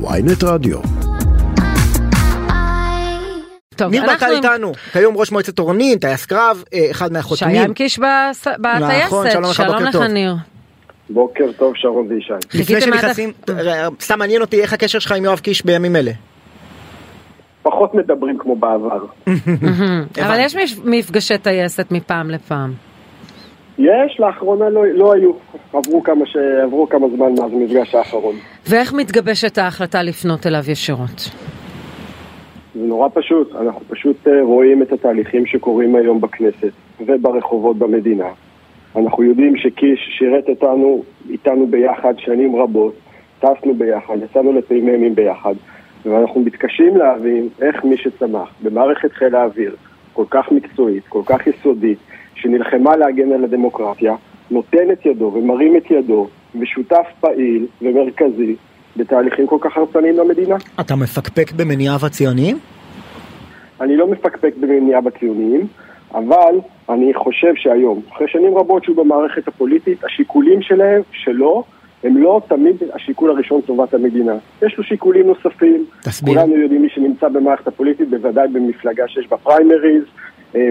ויינט רדיו. טוב, ניר ברקת עם- איתנו, כיום ראש מועצת אורנים, טייס קרב, אה, אחד מהחותמים. שהיה עם קיש בס- בטייסת, נכון, שלום לך, בוקר לך טוב. ניר. בוקר טוב, שרון וישי. לפני שנכנסים, אה, סתם מעניין אותי איך הקשר שלך עם יואב קיש בימים אלה. פחות מדברים כמו בעבר. אבל יש מפ- מפגשי טייסת מפעם לפעם. יש, לאחרונה לא, לא היו. עברו כמה, ש... עברו כמה זמן מאז המפגש האחרון. ואיך מתגבשת ההחלטה לפנות אליו ישירות? זה נורא פשוט. אנחנו פשוט אה, רואים את התהליכים שקורים היום בכנסת וברחובות במדינה. אנחנו יודעים שקיש שירת אותנו, איתנו ביחד שנים רבות, טסנו ביחד, יצאנו לפעיממים ביחד, ואנחנו מתקשים להבין איך מי שצמח במערכת חיל האוויר, כל כך מקצועית, כל כך יסודית, שנלחמה להגן על הדמוקרטיה, נותן את ידו ומרים את ידו, ושותף פעיל ומרכזי בתהליכים כל כך הרסניים למדינה. אתה מפקפק במניעיו הציוניים? אני לא מפקפק במניעה בציוניים, אבל אני חושב שהיום, אחרי שנים רבות שהוא במערכת הפוליטית, השיקולים שלהם, שלו, הם לא תמיד השיקול הראשון טובת המדינה. יש לו שיקולים נוספים. תסביר. כולנו יודעים מי שנמצא במערכת הפוליטית, בוודאי במפלגה שיש בה פריימריז,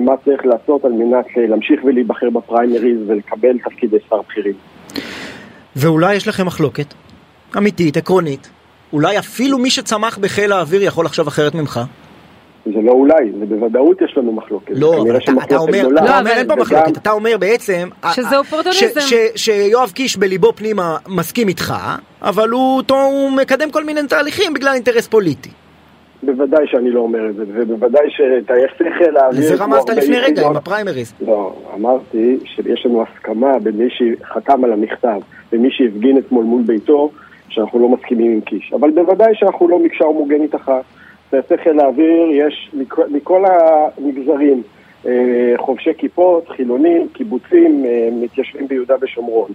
מה צריך לעשות על מנת אה, להמשיך ולהיבחר בפריימריז ולקבל תפקידי שר בכירים. ואולי יש לכם מחלוקת אמיתית, עקרונית. אולי אפילו מי שצמח בחיל האוויר יכול לחשוב אחרת ממך. זה לא אולי, זה בוודאות יש לנו מחלוקת. לא, אבל אתה, אתה אומר, גדולה. אתה לא, אומר אבל- אין פה וגם- מחלוקת, אתה אומר בעצם... שזה אופורטוניזם. שיואב קיש בליבו פנימה מסכים איתך, אבל הוא, אותו, הוא מקדם כל מיני תהליכים בגלל אינטרס פוליטי. בוודאי שאני לא אומר את זה, ובוודאי שטייסי חיל האוויר... לזה רמזת לפני רגע עם הפריימריז. לא, אמרתי שיש לנו הסכמה בין מי שחתם על המכתב ומי שהפגין אתמול מול ביתו, שאנחנו לא מסכימים עם קיש. אבל בוודאי שאנחנו לא מקשה הומוגנית אחת. טייסי חיל האוויר יש מכל, מכל המגזרים, אה, חובשי כיפות, חילונים, קיבוצים, אה, מתיישבים ביהודה ושומרון.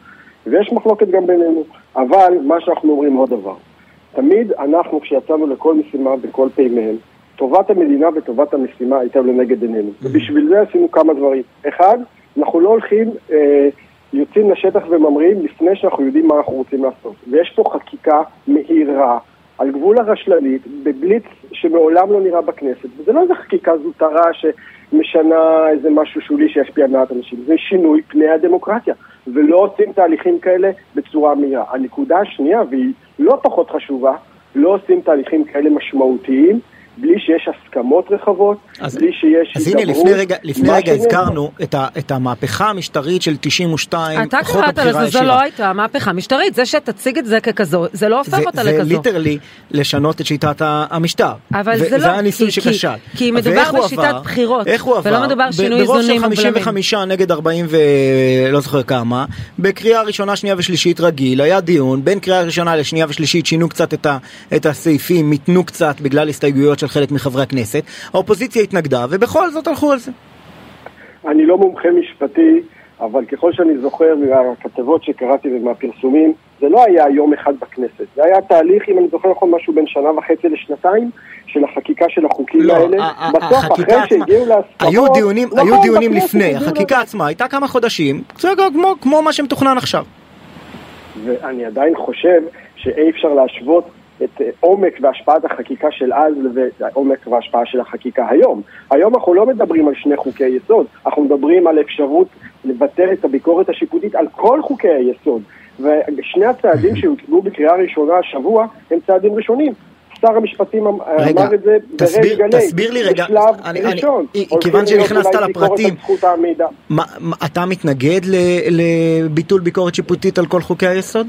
ויש מחלוקת גם בינינו. אבל מה שאנחנו אומרים עוד דבר, תמיד אנחנו כשיצאנו לכל משימה בכל פעימיהם, טובת המדינה וטובת המשימה הייתה לנגד עינינו. ובשביל זה עשינו כמה דברים. אחד, אנחנו לא הולכים, אה, יוצאים לשטח וממריאים לפני שאנחנו יודעים מה אנחנו רוצים לעשות. ויש פה חקיקה מהירה, על גבול הרשלנית, בבליץ שמעולם לא נראה בכנסת. וזה לא איזה חקיקה זוטרה שמשנה איזה משהו שולי שישפיע על מעט אנשים. זה שינוי פני הדמוקרטיה. ולא עושים תהליכים כאלה בצורה מהירה. הנקודה השנייה, והיא לא פחות חשובה, לא עושים תהליכים כאלה משמעותיים בלי שיש הסכמות רחבות, אז- בלי שיש אז הנה. לפני רגע, לפני רגע הזכרנו את, ה, את המהפכה המשטרית של 92, אתה קראת לזה, זו. לא הייתה מהפכה משטרית. זה שתציג את זה ככזו, זה לא הופך זה, אותה זה לכזו. ליטרלי לשנות את שיטת המשטר. אבל ו- זה לא, זה הניסוי כי- שכשל. כי- כי מדובר בשיטת עבר? בחירות, איך הוא עבר? ולא מדובר שינוי ברוב איזונים של ובלמים. 55 נגד 40 ולא זוכר כמה, בקריאה ראשונה, שנייה ושלישית רגיל, היה דיון, בין קריאה ראשונה לשנייה ושלישית שינו קצת את, ה, את הסעיפים, מיתנו קצת בגלל הסתייגויות של חלק מחברי הכנסת, האופוזיציה התנגדה, ובכל זאת הלכו על זה. אני לא מומחה משפטי, אבל ככל שאני זוכר מהכתבות שקראתי ומהפרסומים, זה לא היה יום אחד בכנסת. זה היה תהליך, אם אני זוכר נכון, משהו בין שנה וחצי לשנתיים, של החקיקה של החוקים לא, האלה. בסוף, אחרי עצמה, שהגיעו להסכמות... היו דיונים, נכון, היו דיונים לפני, החקיקה עצמה הייתה כמה חודשים, זה כמו, כמו מה שמתוכנן עכשיו. ואני עדיין חושב שאי אפשר להשוות את אה, עומק והשפעת החקיקה של אז לעומק וההשפעה של החקיקה היום. היום אנחנו לא מדברים על שני חוקי יסוד, אנחנו מדברים על אפשרות לבטל את הביקורת השיפוטית על כל חוקי היסוד. ושני הצעדים שהוצגו בקריאה ראשונה השבוע הם צעדים ראשונים. שר המשפטים אמ- רגע, אמר את זה תסביר- בריש גלי. תסביר לי רגע, בשלב אני- אני- ראשון. כיוון הולכים להיות שנכנסת לפרטים. מה, מה, אתה מתנגד לביטול ביקורת שיפוטית על כל חוקי היסוד?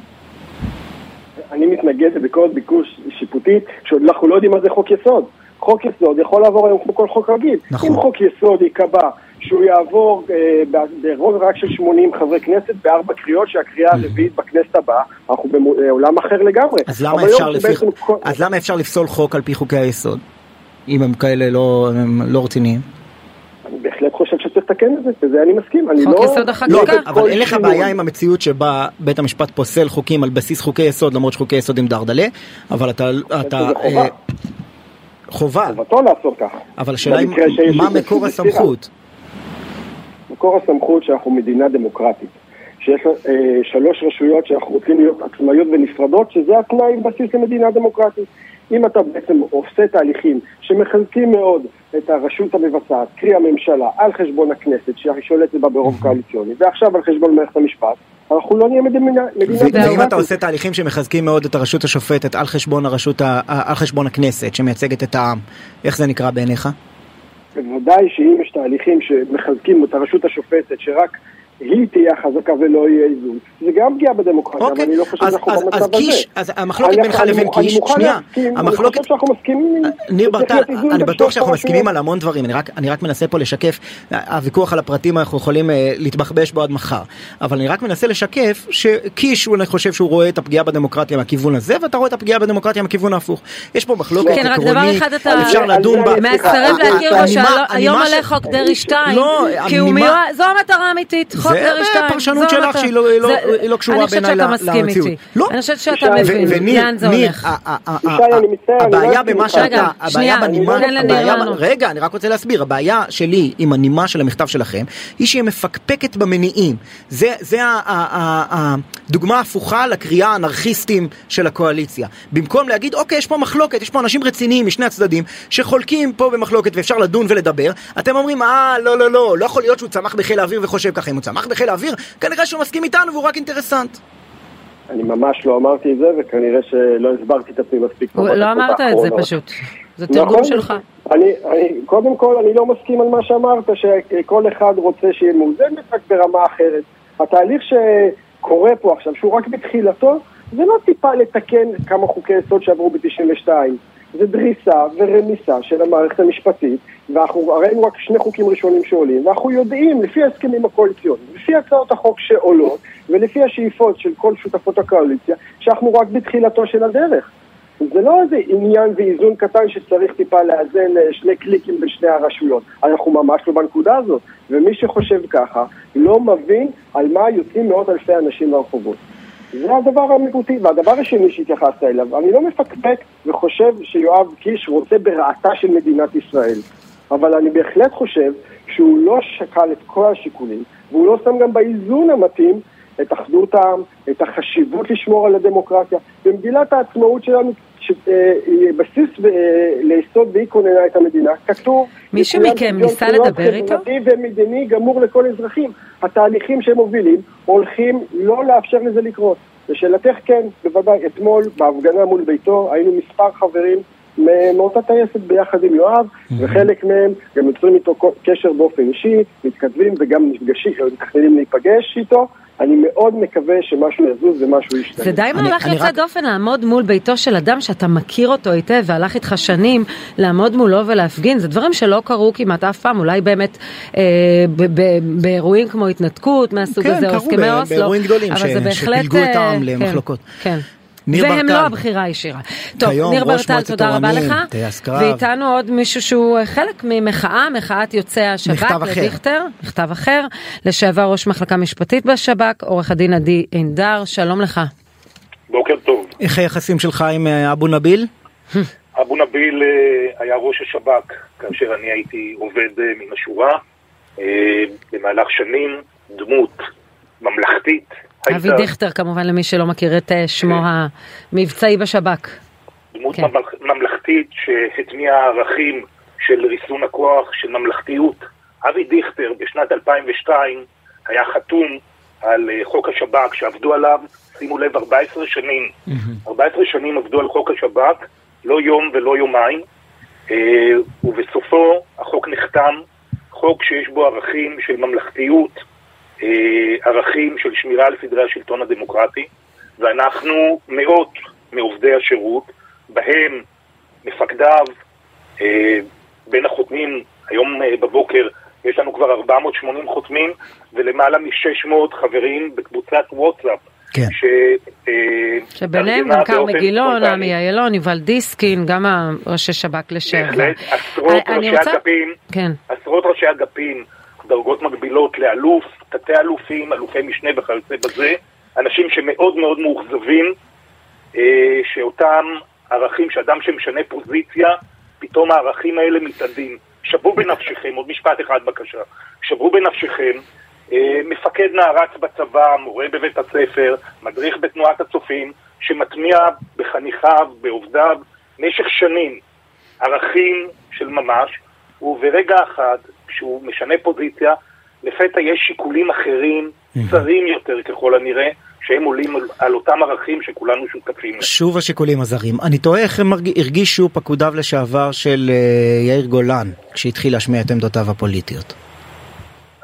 אני מתנגד לביקורת ביקוש שיפוטית, שעוד אנחנו לא יודעים מה זה חוק יסוד. חוק יסוד יכול לעבור היום כמו כל חוק רגיל. נכון. אם חוק יסוד ייקבע שהוא יעבור אה, ברוב רק של 80 חברי כנסת בארבע קריאות, שהקריאה הרביעית בכנסת הבאה, אנחנו בעולם אחר לגמרי. אז למה אפשר לפי... בעצם אז למה אפשר לפסול חוק על פי חוקי היסוד? אם הם כאלה לא, הם לא רציניים? אני בהחלט חושב שצריך לתקן את זה, וזה אני מסכים. אני חוק לא... יסוד החקיקה. לא. אבל, אבל אין לך. בעיה עם המציאות שבה בית המשפט פוסל חוקים על בסיס חוקי יסוד, למרות שחוקי יסוד הם דרדלה, אבל אתה... אתה שזה חובה. אה, חובה, חובתו לעשות ככה. אבל השאלה היא מה מקור. הסמכות? מקור הסמכות שאנחנו מדינה דמוקרטית. שיש אה, שלוש רשויות שאנחנו רוצים להיות עצמאיות ונפרדות, שזה התנאי בסיס למדינה דמוקרטית. אם אתה בעצם עושה תהליכים שמחזקים מאוד את הרשות המבצעת, קרי הממשלה, על חשבון הכנסת, שהיא שולטת בה ברוב קואליציוני, ועכשיו על חשבון מערכת המשפט, אנחנו לא נהיה מדינה. ואם אתה עושה תהליכים שמחזקים מאוד את הרשות השופטת על חשבון, הרשות, על חשבון הכנסת, שמייצגת את העם, איך זה נקרא בעיניך? בוודאי שאם יש תהליכים שמחזקים את הרשות השופטת, שרק היא תהיה חזקה ולא יהיה איזון. זה גם פגיעה בדמוקרטיה, אבל אני לא חושב שאנחנו במצב הזה. אז קיש, אז המחלוקת בינך לבין קיש, שנייה, המחלוקת, אני חושב שאנחנו מסכימים, ניר ברטל, אני בטוח שאנחנו מסכימים על המון דברים, אני רק מנסה פה לשקף, הוויכוח על הפרטים אנחנו יכולים אה, להתבחבש בו עד מחר, אבל אני רק מנסה לשקף שקיש, אני חושב שהוא רואה את הפגיעה בדמוקרטיה מהכיוון הזה, ואתה רואה את הפגיעה בדמוקרטיה מהכיוון ההפוך. יש פה מחלוקת עקרונית, אפשר לדון בה. מסרב להכיר בו שהיום עולה חוק דרעי 2, כי זו המטרה האמיתית. דרעי 2. זה פרשנות שלך שהיא לא, לא, לא קשורה בעיניי למציאות. אני חושבת שאתה מבין לאן זה הולך. הבעיה במה שאתה, הבעיה בנימה, רגע, אני רק רוצה להסביר, הבעיה שלי עם הנימה של המכתב שלכם, היא שהיא מפקפקת במניעים. זה הדוגמה ההפוכה לקריאה האנרכיסטים של הקואליציה. במקום להגיד, אוקיי, יש פה מחלוקת, יש פה אנשים רציניים משני הצדדים, שחולקים פה במחלוקת ואפשר לדון ולדבר, אתם אומרים, אה, לא, לא, לא, לא יכול להיות שהוא צמח בחיל האוויר וחושב ככה. אם הוא צמח בחיל האוויר, כנראה שהוא מסכים איתנו והוא רק אינטרסנט. אני ממש לא אמרתי את זה, וכנראה שלא הסברתי את עצמי מספיק. לא אמרת את זה פשוט. זה תרגום נכון? שלך. אני, אני, קודם כל, אני לא מסכים על מה שאמרת, שכל אחד רוצה שיהיה מאוזן, רק ברמה אחרת. התהליך שקורה פה עכשיו, שהוא רק בתחילתו, זה לא טיפה לתקן כמה חוקי יסוד שעברו ב-92. זה דריסה ורמיסה של המערכת המשפטית, ואנחנו ראינו רק שני חוקים ראשונים שעולים, ואנחנו יודעים, לפי ההסכמים הקואליציוניים, לפי הצעות החוק שעולות, ולפי השאיפות של כל שותפות הקואליציה, שאנחנו רק בתחילתו של הדרך. זה לא איזה עניין ואיזון קטן שצריך טיפה לאזן אה, שני קליקים בין שני הרשויות. אנחנו ממש לא בנקודה הזאת. ומי שחושב ככה, לא מבין על מה יוצאים מאות אלפי אנשים לרחובות. זה הדבר האמיתי. והדבר השני שהתייחסת אליו, אני לא מפקפק וחושב שיואב קיש רוצה ברעתה של מדינת ישראל. אבל אני בהחלט חושב שהוא לא שקל את כל השיקולים, והוא לא שם גם באיזון המתאים את אחדות העם, את החשיבות לשמור על הדמוקרטיה. במגילת העצמאות שלנו, שהיא אה, בסיס אה, ליסוד והיא כוננה את המדינה, כתוב... מישהו מכם ניסה לדבר איתו? חברתי ומדיני גמור לכל אזרחים. התהליכים שהם מובילים הולכים לא לאפשר לזה לקרות. לשאלתך כן, בוודאי, אתמול בהפגנה מול ביתו היינו מספר חברים מאותה טייסת ביחד עם יואב, וחלק מהם גם יוצרים איתו קשר באופן אישי, מתכתבים וגם נפגשים, מתכננים להיפגש איתו. אני מאוד מקווה שמשהו יזוז ומשהו ישתנה. זה די מהלך יוצא רק... דופן לעמוד מול ביתו של אדם שאתה מכיר אותו היטב והלך איתך שנים לעמוד מולו ולהפגין, זה דברים שלא קרו כמעט אף פעם, אולי באמת אה, באירועים כמו התנתקות מהסוג כן, הזה, או הסכמי אוסלו, באירועים גדולים ש... שפילגו את העם אה, למחלוקות. כן. ניר והם ברטל. לא הבחירה הישירה. טוב, ניר ברטל, תודה רבה לך. ואיתנו עוד מישהו שהוא חלק ממחאה, מחאת יוצאי השב"כ, לדיכטר, מכתב אחר, לשעבר ראש מחלקה משפטית בשב"כ, עורך הדין עדי ענדר, שלום לך. בוקר טוב. איך היחסים שלך עם אה, אבו נביל? אבו נביל אה, היה ראש השב"כ כאשר אני הייתי עובד אה, מן השורה. במהלך שנים, דמות ממלכתית, אבי דיכטר כמובן למי שלא מכיר את אה, שמו כן. המבצעי בשב"כ. דמות כן. ממלכתית שהטמיעה ערכים של ריסון הכוח, של ממלכתיות. אבי דיכטר בשנת 2002 היה חתום על אה, חוק השב"כ שעבדו עליו, שימו לב, 14 שנים. 14 שנים עבדו על חוק השב"כ, לא יום ולא יומיים, אה, ובסופו החוק נחתם, חוק שיש בו ערכים של ממלכתיות, ערכים של שמירה על סדרי השלטון הדמוקרטי, ואנחנו מאות מעובדי השירות, בהם מפקדיו, אה, בין החותמים, היום אה, בבוקר יש לנו כבר 480 חותמים ולמעלה מ-600 חברים בקבוצת וואטסאפ. כן. ש, שביניהם גם כרמי גילון, עמי איילון, יובל דיסקין, גם ראשי שב"כ לשעבר. בהחלט, עשרות ראשי רוצה... אגפים, כן. עשרות ראשי אגפים, דרגות מקבילות לאלוף, תתי אלופים, אלופי משנה וכיוצא בזה, אנשים שמאוד מאוד מאוכזבים, אה, שאותם ערכים, שאדם שמשנה פוזיציה, פתאום הערכים האלה מתאדים. שבו בנפשכם, עוד משפט אחד בבקשה, שבו בנפשכם אה, מפקד נערץ בצבא, מורה בבית הספר, מדריך בתנועת הצופים, שמטמיע בחניכיו, בעובדיו, משך שנים, ערכים של ממש, וברגע אחד, כשהוא משנה פוזיציה, לפתע יש שיקולים אחרים, צרים יותר ככל הנראה, שהם עולים על, על אותם ערכים שכולנו שותפים להם. שוב השיקולים הזרים. אני תוהה איך הם הרגישו פקודיו לשעבר של uh, יאיר גולן כשהתחיל להשמיע את עמדותיו הפוליטיות.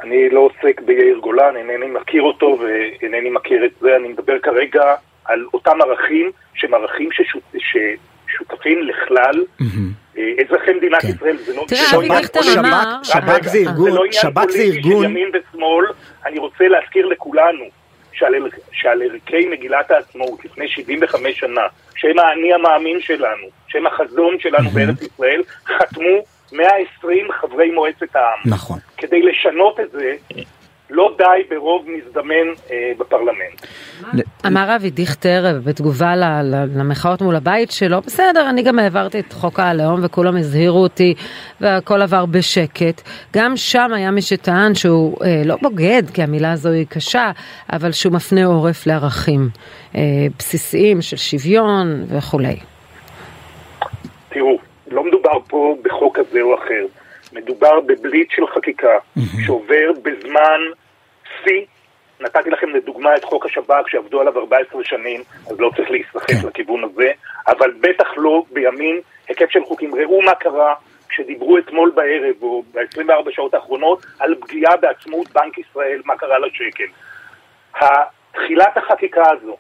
אני לא עוסק ביאיר גולן, אינני מכיר אותו ואינני מכיר את זה, אני מדבר כרגע על אותם ערכים שהם ערכים ששות, ששותפים לכלל mm-hmm. אזרחי מדינת כן. ישראל. זה לא, תראה, אבי דיכטר אמר... שב"כ זה ארגון, שב"כ זה ארגון... של ימין ושמאל, אני רוצה להזכיר לכולנו שעל, שעל ערכי מגילת העצמאות לפני 75 שנה, שהם האני המאמין שלנו, שהם החזון שלנו mm-hmm. בארץ ישראל, חתמו 120 חברי מועצת העם. נכון. כדי לשנות את זה, לא די ברוב מזדמן אה, בפרלמנט. אמר אבי דיכטר בתגובה למחאות מול הבית שלו, בסדר, אני גם העברתי את חוק הלאום וכולם הזהירו אותי והכל עבר בשקט. גם שם היה מי שטען שהוא אה, לא בוגד, כי המילה הזו היא קשה, אבל שהוא מפנה עורף לערכים אה, בסיסיים של שוויון וכולי. תראו, לא מדובר פה בחוק כזה או אחר. מדובר בבליץ של חקיקה שעובר בזמן שיא. נתתי לכם לדוגמה את חוק השב"כ שעבדו עליו 14 שנים, אז לא צריך להיסחף כן. לכיוון הזה, אבל בטח לא בימים היקף של חוקים. ראו מה קרה כשדיברו אתמול בערב או ב-24 שעות האחרונות על פגיעה בעצמאות בנק ישראל, מה קרה לשקל. תחילת החקיקה הזו,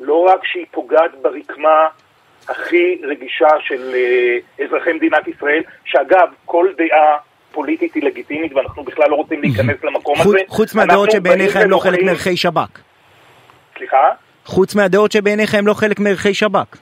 לא רק שהיא פוגעת ברקמה הכי רגישה של uh, אזרחי מדינת ישראל, שאגב, כל דעה פוליטית היא לגיטימית ואנחנו בכלל לא רוצים להיכנס למקום הזה. חוץ מהדעות שבעיניך הם לא חלק מערכי שב"כ. סליחה? חוץ מהדעות שבעיניך הם לא חלק מערכי שב"כ.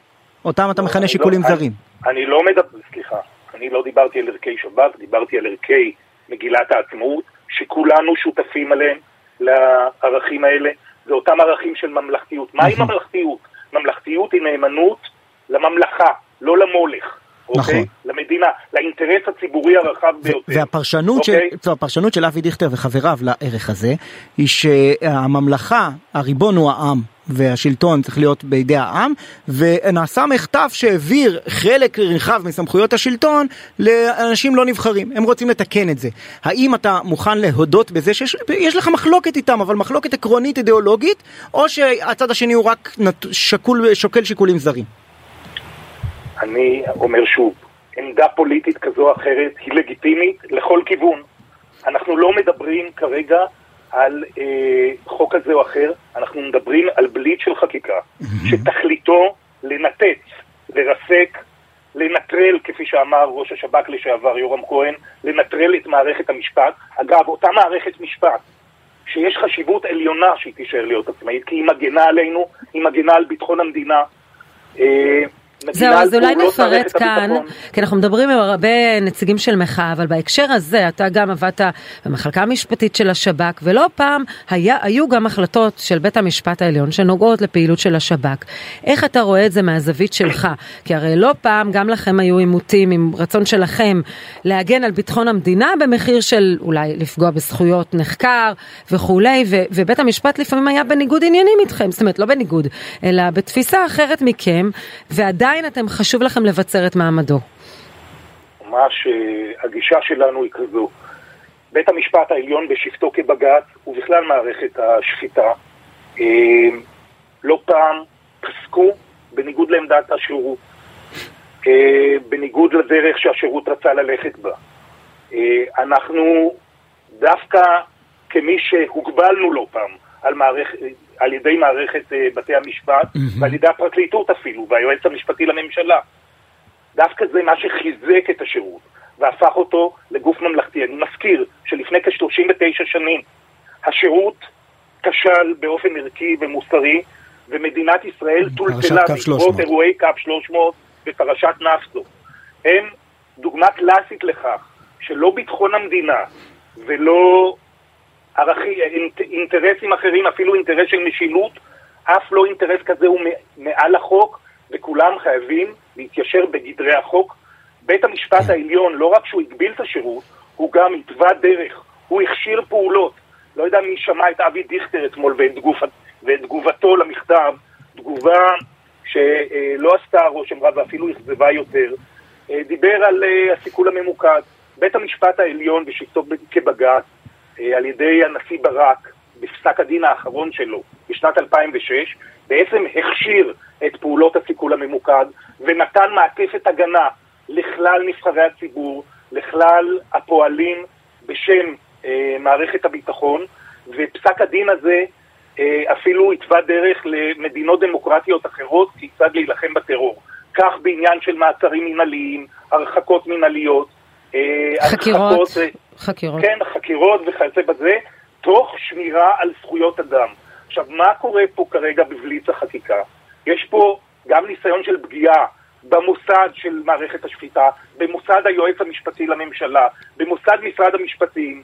אותם אתה מכנה לא- שיקולים זרים. אני לא מדבר, סליחה, אני לא דיברתי על ערכי שב"כ, דיברתי על ערכי מגילת העצמאות, שכולנו שותפים עליהם, לערכים האלה. זה אותם ערכים של ממלכתיות. מהי ממלכתיות? ממלכתיות היא נאמנות לממלכה, לא למולך. אוקיי? נכון. למדינה, לאינטרס הציבורי הרחב ביותר. והפרשנות אוקיי? של, הפרשנות של אבי דיכטר וחבריו לערך הזה, היא שהממלכה, הריבון הוא העם. והשלטון צריך להיות בידי העם, ונעשה מחטף שהעביר חלק רחב מסמכויות השלטון לאנשים לא נבחרים. הם רוצים לתקן את זה. האם אתה מוכן להודות בזה שיש לך מחלוקת איתם, אבל מחלוקת עקרונית אידיאולוגית, או שהצד השני הוא רק שקול, שוקל שיקולים זרים? אני אומר שוב, עמדה פוליטית כזו או אחרת היא לגיטימית לכל כיוון. אנחנו לא מדברים כרגע על אה, חוק כזה או אחר, אנחנו מדברים על בליץ של חקיקה, שתכליתו לנתץ, לרסק, לנטרל, כפי שאמר ראש השב"כ לשעבר יורם כהן, לנטרל את מערכת המשפט. אגב, אותה מערכת משפט, שיש חשיבות עליונה שהיא תישאר להיות עצמאית, כי היא מגנה עלינו, היא מגנה על ביטחון המדינה. אה, זהו, אז אולי נפרט כאן, כי אנחנו מדברים עם הרבה נציגים של מחאה, אבל בהקשר הזה אתה גם עבדת במחלקה המשפטית של השב"כ, ולא פעם היה, היו גם החלטות של בית המשפט העליון שנוגעות לפעילות של השב"כ. איך אתה רואה את זה מהזווית שלך? כי הרי לא פעם גם לכם היו עימותים עם רצון שלכם להגן על ביטחון המדינה במחיר של אולי לפגוע בזכויות נחקר וכולי, ו- ובית המשפט לפעמים היה בניגוד עניינים איתכם, זאת אומרת לא בניגוד, אלא בתפיסה אחרת מכם, ועדיין עדיין אתם, חשוב לכם לבצר את מעמדו. ממש אה, הגישה שלנו היא כזו. בית המשפט העליון בשבתו כבג"ץ, ובכלל מערכת השפיטה, אה, לא פעם פסקו בניגוד לעמדת השירות, אה, בניגוד לדרך שהשירות רצה ללכת בה. אנחנו דווקא כמי שהוגבלנו לא פעם על, מערכ... על ידי מערכת uh, בתי המשפט mm-hmm. ועל ידי הפרקליטות אפילו, והיועץ המשפטי לממשלה. דווקא זה מה שחיזק את השירות והפך אותו לגוף ממלכתי. אני מזכיר שלפני כ-39 שנים השירות כשל באופן ערכי ומוסרי, ומדינת ישראל טולטלה בעקבות אירועי קו 300 בפרשת נפטו. הם דוגמה קלאסית לכך שלא ביטחון המדינה ולא ערכי, אינטרסים אחרים, אפילו אינטרס של משילות, אף לא אינטרס כזה הוא מעל החוק, וכולם חייבים להתיישר בגדרי החוק. בית המשפט העליון, לא רק שהוא הגביל את השירות, הוא גם התווה דרך, הוא הכשיר פעולות. לא יודע מי שמע את אבי דיכטר אתמול ואת, תגוב, ואת תגובתו למכתב, תגובה שלא עשתה רושם רב ואפילו אכזבה יותר. אה, דיבר על אה, הסיכול הממוקד. בית המשפט העליון בשבתו כבג"ץ, על ידי הנשיא ברק, בפסק הדין האחרון שלו, בשנת 2006, בעצם הכשיר את פעולות הסיכול הממוקד ונתן מעטפת הגנה לכלל נבחרי הציבור, לכלל הפועלים בשם אה, מערכת הביטחון, ופסק הדין הזה אה, אפילו התווה דרך למדינות דמוקרטיות אחרות כיצד להילחם בטרור. כך בעניין של מעצרים מנהליים, הרחקות מנהליות, אה, חקירות, הרחקות, אה, חקירות. כן, חקירות וכיוצא בזה, תוך שמירה על זכויות אדם. עכשיו, מה קורה פה כרגע בבליץ החקיקה? יש פה גם ניסיון של פגיעה במוסד של מערכת השפיטה, במוסד היועץ המשפטי לממשלה, במוסד משרד המשפטים,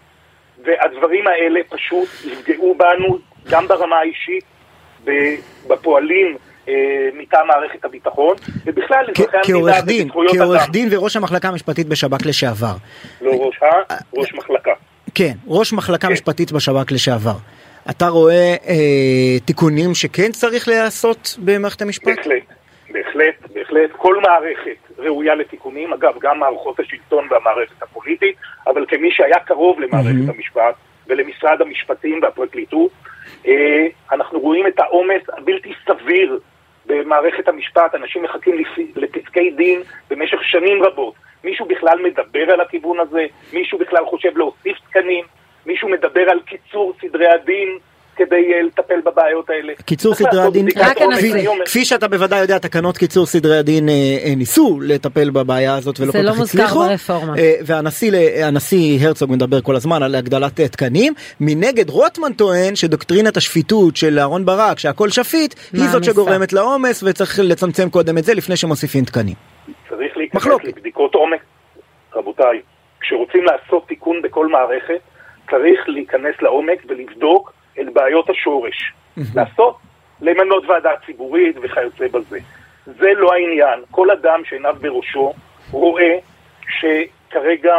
והדברים האלה פשוט יפגעו בנו גם ברמה האישית, בפועלים אה, מטעם מערכת הביטחון, ובכלל אזרחי המדינה וזכויות אדם. כעורך דין וראש המחלקה המשפטית בשב"כ לשעבר. לא ראש ה... ראש מחלקה. כן, ראש מחלקה כן. משפטית בשב"כ לשעבר. אתה רואה אה, תיקונים שכן צריך להיעשות במערכת המשפט? בהחלט, בהחלט, בהחלט. כל מערכת ראויה לתיקונים, אגב, גם מערכות השלטון והמערכת הפוליטית, אבל כמי שהיה קרוב למערכת mm-hmm. המשפט ולמשרד המשפטים והפרקליטות, אה, אנחנו רואים את העומס הבלתי סביר במערכת המשפט, אנשים מחכים לפסקי דין במשך שנים רבות. מישהו בכלל מדבר על הכיוון הזה? מישהו בכלל חושב להוסיף תקנים? מישהו מדבר על קיצור סדרי הדין כדי uh, לטפל בבעיות האלה. קיצור סדרי הדין, כפי שאתה בוודאי יודע, תקנות קיצור סדרי הדין uh, uh, ניסו לטפל בבעיה הזאת ולא כל לא כך הצליחו. זה לא מוזכר ברפורמה. והנשיא הרצוג מדבר כל הזמן על הגדלת תקנים. מנגד רוטמן טוען שדוקטרינת השפיטות של אהרן ברק, שהכל שפיט, היא זאת שגורמת לעומס וצריך לצמצם קודם את זה לפני שמוסיפים תקנים. צריך להיכנס לבדיקות עומק, רבותיי. כשרוצים לעשות תיקון בכל מערכת, צריך להיכנס לעומק ולבדוק את בעיות השורש. לעשות, למנות ועדה ציבורית וכיוצא בזה. זה לא העניין. כל אדם שעיניו בראשו רואה שכרגע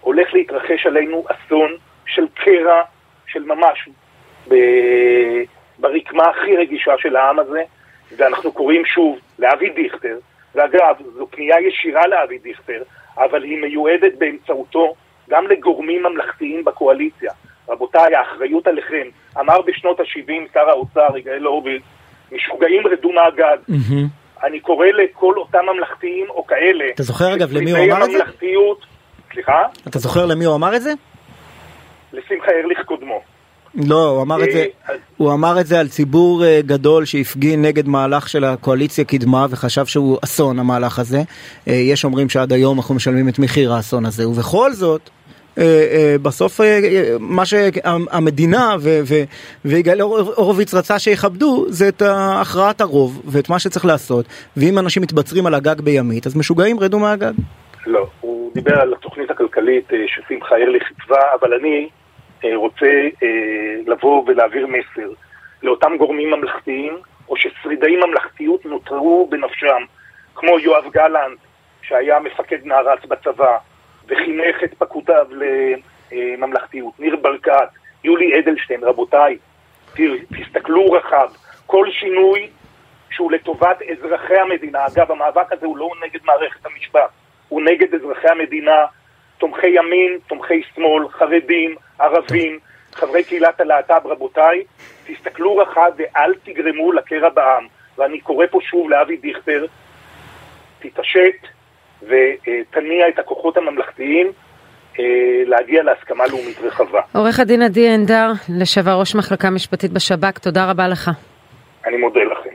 הולך להתרחש עלינו אסון של קרע, של ממש, ב... ברקמה הכי רגישה של העם הזה, ואנחנו קוראים שוב לאבי דיכטר, ואגב, זו פנייה ישירה לאבי דיכטר, אבל היא מיועדת באמצעותו גם לגורמים ממלכתיים בקואליציה. רבותיי, האחריות עליכם. אמר בשנות ה-70 שר האוצר יגאל הורוביץ, משוגעים רדו מהגג. אני קורא לכל אותם ממלכתיים או כאלה... אתה זוכר אגב למי הוא אמר את זה? סליחה? אתה זוכר למי הוא אמר את זה? לשמחה ארליך קודמו. לא, הוא אמר את זה, אה, הוא אמר את זה על ציבור אה, גדול שהפגין נגד מהלך של הקואליציה קדמה וחשב שהוא אסון המהלך הזה. אה, יש אומרים שעד היום אנחנו משלמים את מחיר האסון הזה, ובכל זאת, בסוף מה שהמדינה ויגאל הורוביץ רצה שיכבדו זה את הכרעת הרוב ואת מה שצריך לעשות ואם אנשים מתבצרים על הגג בימית אז משוגעים רדו מהגג. לא, הוא דיבר על התוכנית הכלכלית ששמחה ארליך התווה אבל אני אה, רוצה אה, לבוא ולהעביר מסר לאותם גורמים ממלכתיים, או ששרידי ממלכתיות נותרו בנפשם, כמו יואב גלנט, שהיה מפקד נערץ בצבא, וחינך את פקודיו לממלכתיות, ניר ברקת, יולי אדלשטיין, רבותיי, תסתכלו רחב, כל שינוי שהוא לטובת אזרחי המדינה, אגב, המאבק הזה הוא לא נגד מערכת המשפט, הוא נגד אזרחי המדינה, תומכי ימין, תומכי שמאל, חרדים, ערבים, חברי קהילת הלהט"ב, רבותיי, תסתכלו רחב ואל תגרמו לקרע בעם. ואני קורא פה שוב לאבי דיכטר, תתעשת ותניע את הכוחות הממלכתיים אה, להגיע להסכמה לאומית רחבה. עורך הדין עדי אנדר, לשעבר ראש מחלקה משפטית בשב"כ, תודה רבה לך. אני מודה לכם.